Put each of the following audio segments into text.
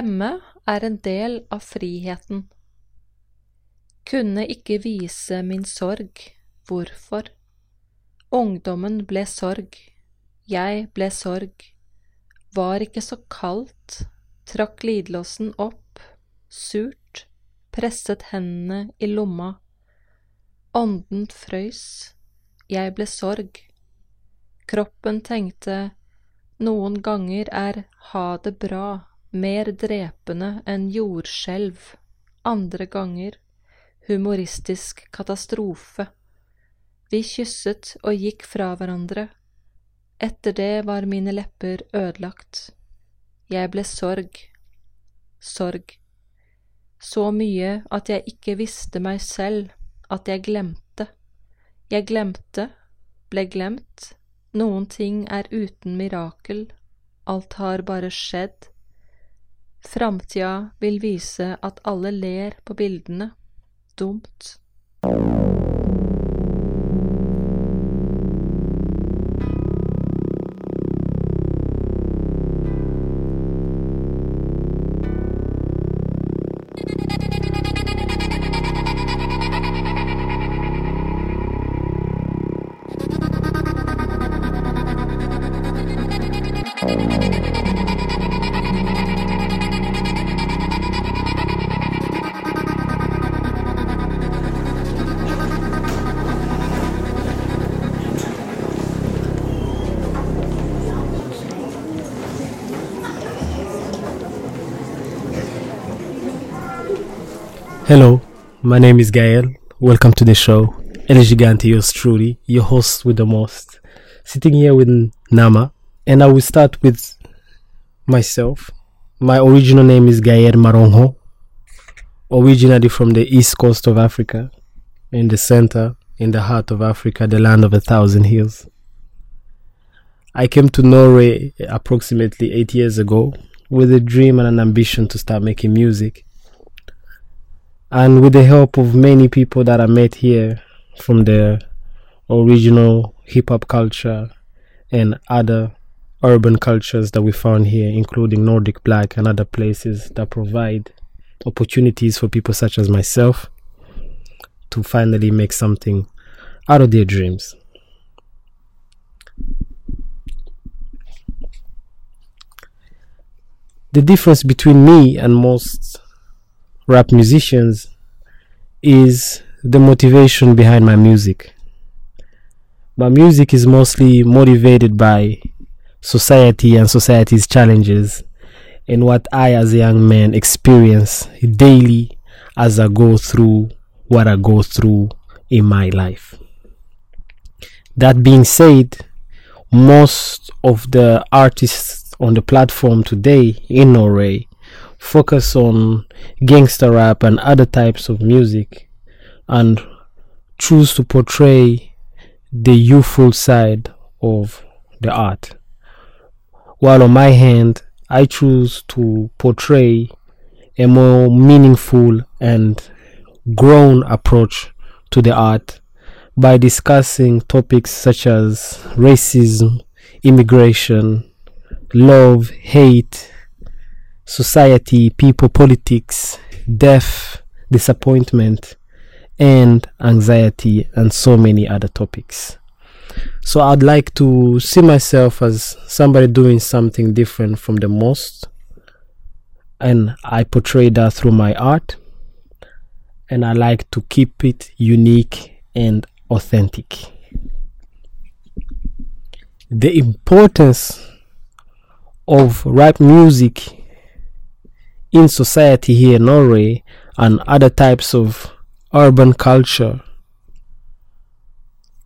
glemme er en del av friheten. Kunne ikke vise min sorg, hvorfor? Ungdommen ble sorg, jeg ble sorg, var ikke så kaldt, trakk glidelåsen opp, surt, presset hendene i lomma. Ånden frøys, jeg ble sorg. Kroppen tenkte, noen ganger er ha det bra mer drepende enn jordskjelv, andre ganger humoristisk katastrofe. Vi kysset og gikk fra hverandre. Etter det var mine lepper ødelagt. Jeg ble sorg. Sorg. Så mye at jeg ikke visste meg selv, at jeg glemte. Jeg glemte, ble glemt. Noen ting er uten mirakel. Alt har bare skjedd. Framtida vil vise at alle ler på bildene. Dumt. Hello, my name is Gael. Welcome to the show. El Gigante, yours truly, your host with the most. Sitting here with Nama, and I will start with myself. My original name is Gael Maronho, originally from the east coast of Africa, in the center, in the heart of Africa, the land of a thousand hills. I came to Norway approximately eight years ago with a dream and an ambition to start making music and with the help of many people that I met here from the original hip hop culture and other urban cultures that we found here, including Nordic Black and other places that provide opportunities for people such as myself to finally make something out of their dreams. The difference between me and most rap musicians is the motivation behind my music. My music is mostly motivated by society and society's challenges and what I, as a young man, experience daily as I go through what I go through in my life. That being said, most of the artists on the platform today in Norway focus on gangster rap and other types of music and choose to portray the youthful side of the art. While on my hand, I choose to portray a more meaningful and grown approach to the art by discussing topics such as racism, immigration, love, hate, society, people, politics, death, disappointment, and anxiety, and so many other topics. So I'd like to see myself as somebody doing something different from the most, and I portray that through my art, and I like to keep it unique and authentic. The importance of rap music in society here in Norway and other types of urban culture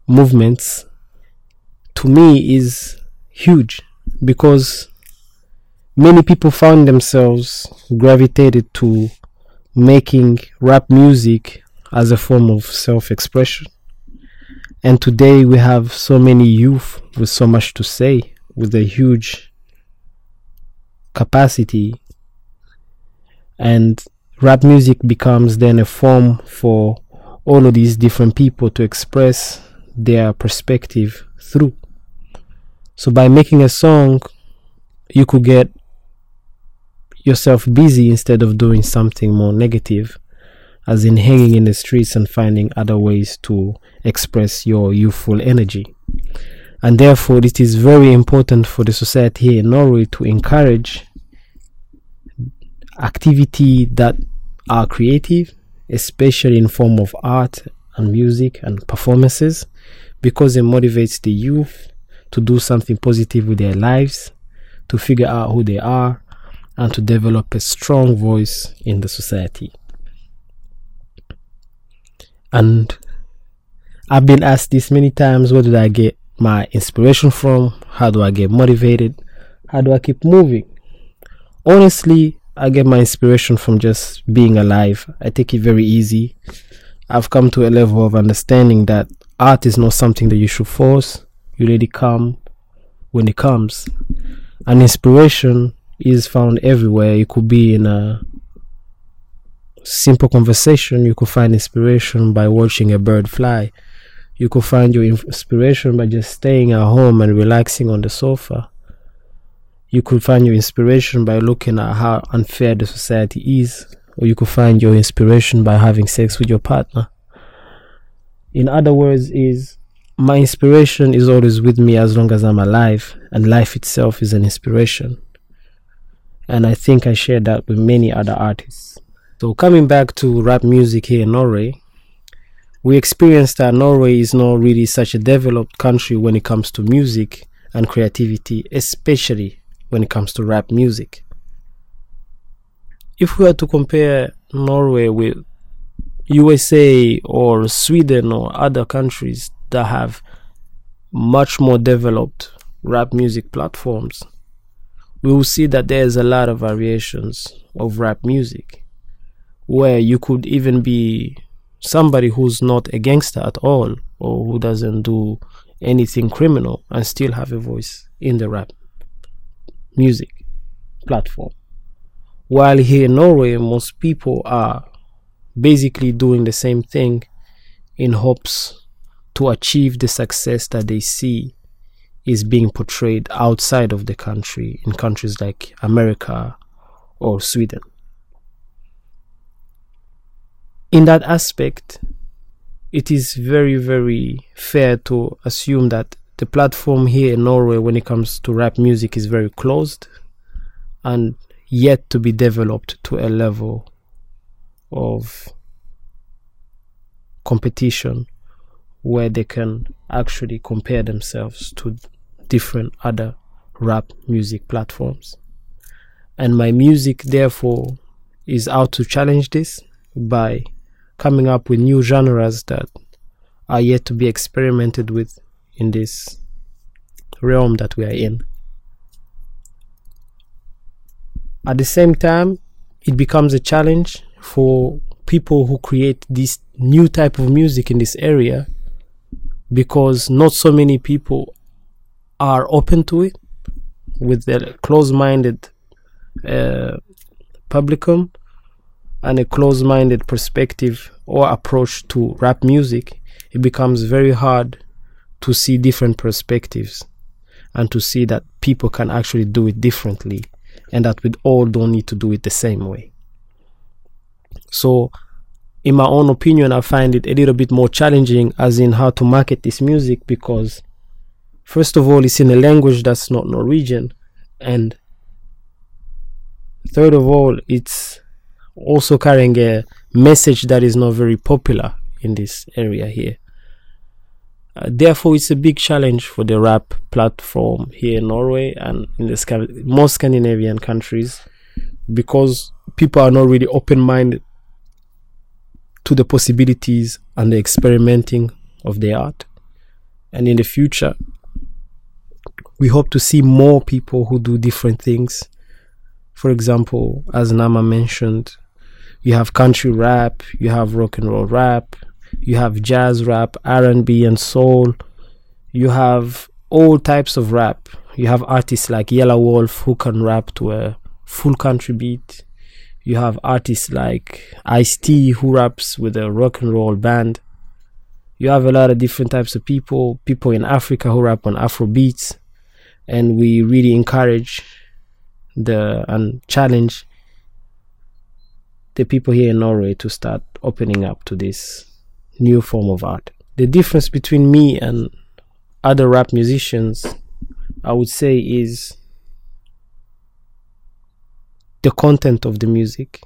movements to me is huge because many people found themselves gravitated to making rap music as a form of self expression. And today we have so many youth with so much to say, with a huge capacity and rap music becomes then a form for all of these different people to express their perspective through. So by making a song, you could get yourself busy instead of doing something more negative, as in hanging in the streets and finding other ways to express your youthful energy. And therefore, it is very important for the society here in Norway to encourage activity that are creative, especially in form of art and music and performances, because it motivates the youth to do something positive with their lives, to figure out who they are, and to develop a strong voice in the society. And I've been asked this many times where did I get my inspiration from? How do I get motivated? How do I keep moving? Honestly, I get my inspiration from just being alive. I take it very easy. I've come to a level of understanding that art is not something that you should force. You let it come when it comes. And inspiration is found everywhere. It could be in a simple conversation. You could find inspiration by watching a bird fly. You could find your inspiration by just staying at home and relaxing on the sofa. You could find your inspiration by looking at how unfair the society is, or you could find your inspiration by having sex with your partner. In other words, is my inspiration is always with me as long as I'm alive, and life itself is an inspiration. And I think I share that with many other artists. So, coming back to rap music here in Norway, we experienced that Norway is not really such a developed country when it comes to music and creativity, especially when it comes to rap music. If we were to compare Norway with USA or Sweden or other countries that have much more developed rap music platforms, we will see that there's a lot of variations of rap music where you could even be somebody who's not a gangster at all or who doesn't do anything criminal and still have a voice in the rap music platform. While here in Norway, most people are basically doing the same thing in hopes to achieve the success that they see is being portrayed outside of the country in countries like America or Sweden. In that aspect, it is very, very fair to assume that the platform here in Norway when it comes to rap music is very closed and yet to be developed to a level of competition where they can actually compare themselves to different other rap music platforms. And my music, therefore, is out to challenge this by coming up with new genres that are yet to be experimented with in this realm that we are in. At the same time, it becomes a challenge for people who create this new type of music in this area because not so many people are open to it with a close-minded uh, publicum and a close-minded perspective or approach to rap music it becomes very hard to see different perspectives and to see that people can actually do it differently and that we all don't need to do it the same way. So, in my own opinion, I find it a little bit more challenging as in how to market this music because, first of all, it's in a language that's not Norwegian, and third of all, it's also carrying a message that is not very popular in this area here. Uh, therefore, it's a big challenge for the rap platform here in Norway and in the most Scandinavian countries because people are not really open minded to the possibilities and the experimenting of the art. And in the future, we hope to see more people who do different things. For example, as Nama mentioned, you have country rap, you have rock and roll rap, you have jazz rap, R&B and soul. You have all types of rap. You have artists like Yelawolf who can rap to a full country beat. You have artists like Ice T who raps with a rock and roll band. You have a lot of different types of people, people in Africa who rap on Afro beats, and we really encourage the and challenge the people here in Norway to start opening up to this new form of art. The difference between me and other rap musicians, I would say, is the content of the music,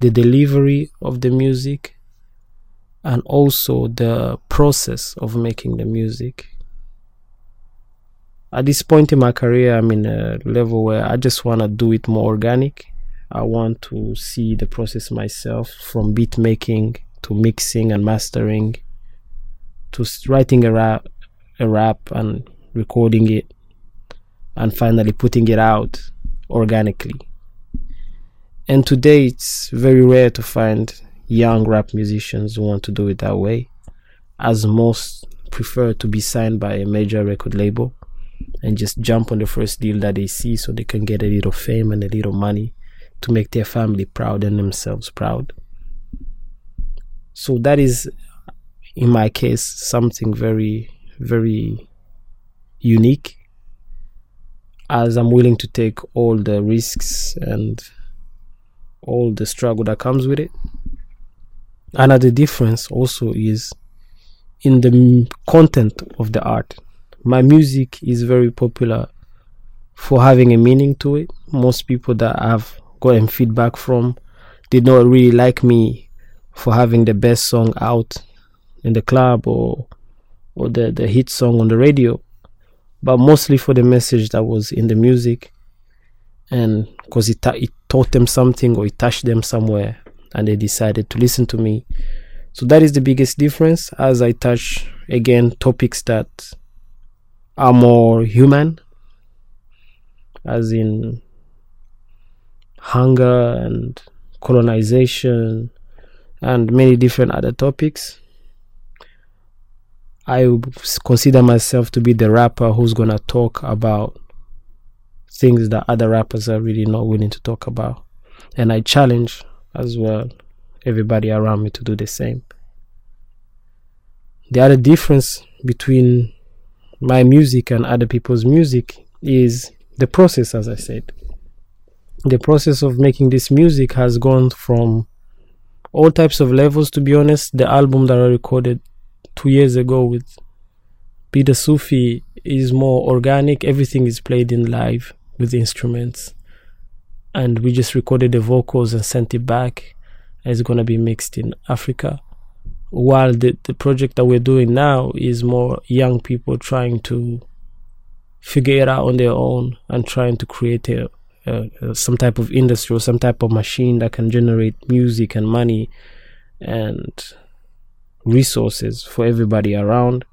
the delivery of the music, and also the process of making the music. At this point in my career, I'm in a level where I just want to do it more organic. I want to see the process myself from beat making to mixing and mastering to writing a rap, a rap and recording it and finally putting it out organically. And today it's very rare to find young rap musicians who want to do it that way, as most prefer to be signed by a major record label and just jump on the first deal that they see so they can get a little fame and a little money to make their family proud and themselves proud. So that is, in my case, something very, very unique as I'm willing to take all the risks and all the struggle that comes with it. Another difference also is in the content of the art. My music is very popular for having a meaning to it. Most people that I've gotten feedback from did not really like me for having the best song out in the club or or the, the hit song on the radio but mostly for the message that was in the music. And because it, it taught them something or it touched them somewhere and they decided to listen to me. So that is the biggest difference as i touch again topics that are more human as in hunger and colonization and many different other topics I consider myself to be the rapper who's gonna talk about things that other rappers are really not willing to talk about. And I challenge as well everybody around me to do the same. The other difference between my music and other people's music is the process, as I said. The process of making this music has gone from all types of levels, to be honest. The album that I recorded two years ago with Peter Sufi is more organic. Everything is played in live with instruments. And we just recorded the vocals and sent it back. It's going to be mixed in Africa. While the, the project that we're doing now is more young people trying to figure it out on their own and trying to create a, a, some type of industry or some type of machine that can generate music and money and resources for everybody around.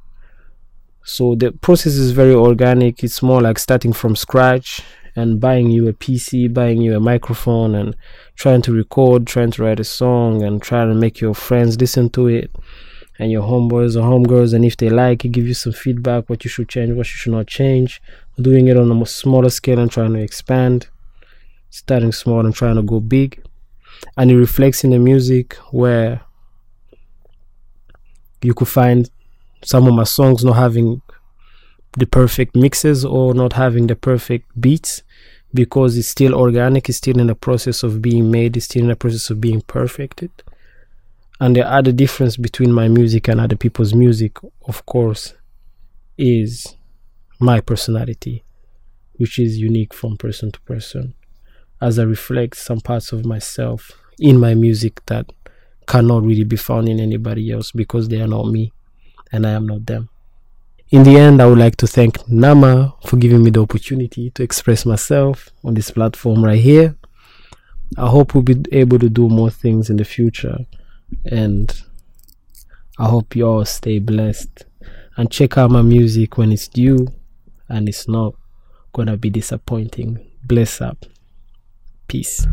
So the process is very organic. It's more like starting from scratch and buying you a PC, buying you a microphone, and trying to record, trying to write a song, and trying to make your friends listen to it, and your homeboys or homegirls. And if they like, it give you some feedback, what you should change, what you should not change. Doing it on a smaller scale and trying to expand, starting small and trying to go big, and it reflects in the music where you could find some of my songs not having the perfect mixes or not having the perfect beats because it's still organic, it's still in the process of being made, it's still in the process of being perfected. And the other difference between my music and other people's music, of course, is my personality, which is unique from person to person, as I reflect some parts of myself in my music that cannot really be found in anybody else because they are not me and I am not them. In the end, I would like to thank Nama for giving me the opportunity to express myself on this platform right here. I hope we'll be able to do more things in the future and I hope you all stay blessed and check out my music when it's due and it's not gonna be disappointing. Bless up. Peace.